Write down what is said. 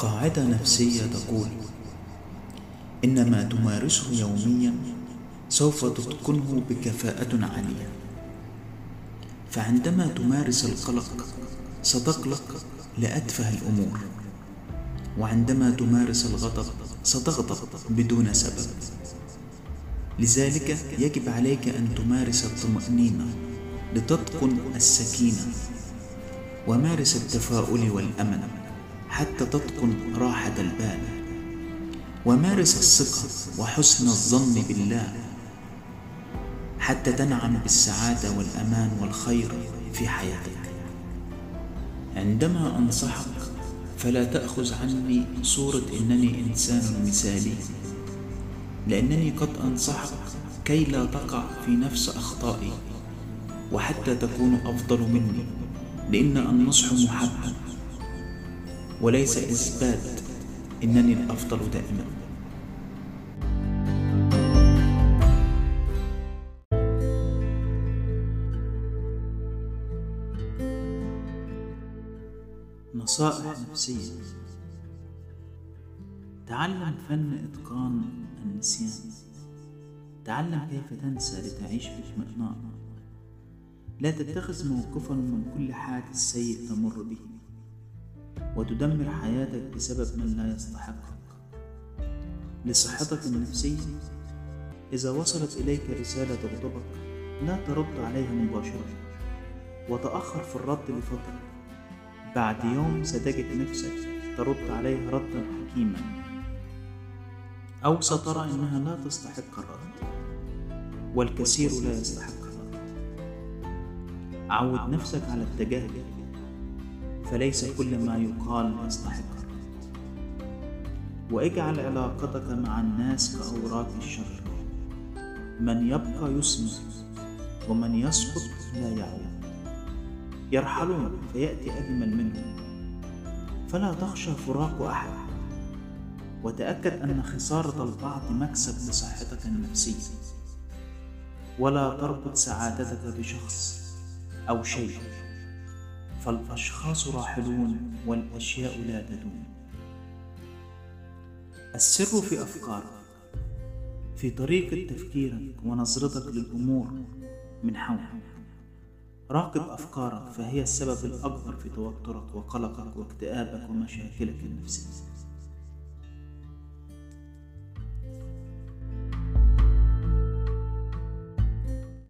قاعدة نفسية تقول إن ما تمارسه يوميا سوف تتقنه بكفاءة عالية. فعندما تمارس القلق ستقلق لأتفه الأمور وعندما تمارس الغضب ستغضب بدون سبب. لذلك يجب عليك أن تمارس الطمأنينة لتتقن السكينة ومارس التفاؤل والأمل. حتى تتقن راحة البال. ومارس الثقة وحسن الظن بالله. حتى تنعم بالسعادة والأمان والخير في حياتك. عندما أنصحك فلا تأخذ عني صورة إنني إنسان مثالي. لأنني قد أنصحك كي لا تقع في نفس أخطائي. وحتى تكون أفضل مني. لأن النصح محبب. وليس إثبات إنني الأفضل دائما. نصائح نفسية. تعلم فن إتقان النسيان. تعلم كيف تنسى لتعيش باطمئنان لا تتخذ موقفا من كل حادث سيء تمر به. وتدمر حياتك بسبب من لا يستحقك. لصحتك النفسية إذا وصلت إليك رسالة تغضبك لا ترد عليها مباشرة. وتأخر في الرد لفترة. بعد يوم ستجد نفسك ترد عليها ردا حكيما. أو سترى إنها لا تستحق الرد. والكثير لا يستحق الرد. عود نفسك على التجاهل فليس كل ما يقال يستحق. الرد واجعل علاقتك مع الناس كأوراق الشجر من يبقى يسمع ومن يسقط لا يعود يرحلون فيأتي أجمل منهم. فلا تخشى فراق أحد. وتأكد أن خسارة البعض مكسب لصحتك النفسية. ولا تربط سعادتك بشخص أو شيء. فالأشخاص راحلون والأشياء لا تدوم. السر في أفكارك في طريقة تفكيرك ونظرتك للأمور من حولك. راقب أفكارك فهي السبب الأكبر في توترك وقلقك واكتئابك ومشاكلك النفسية.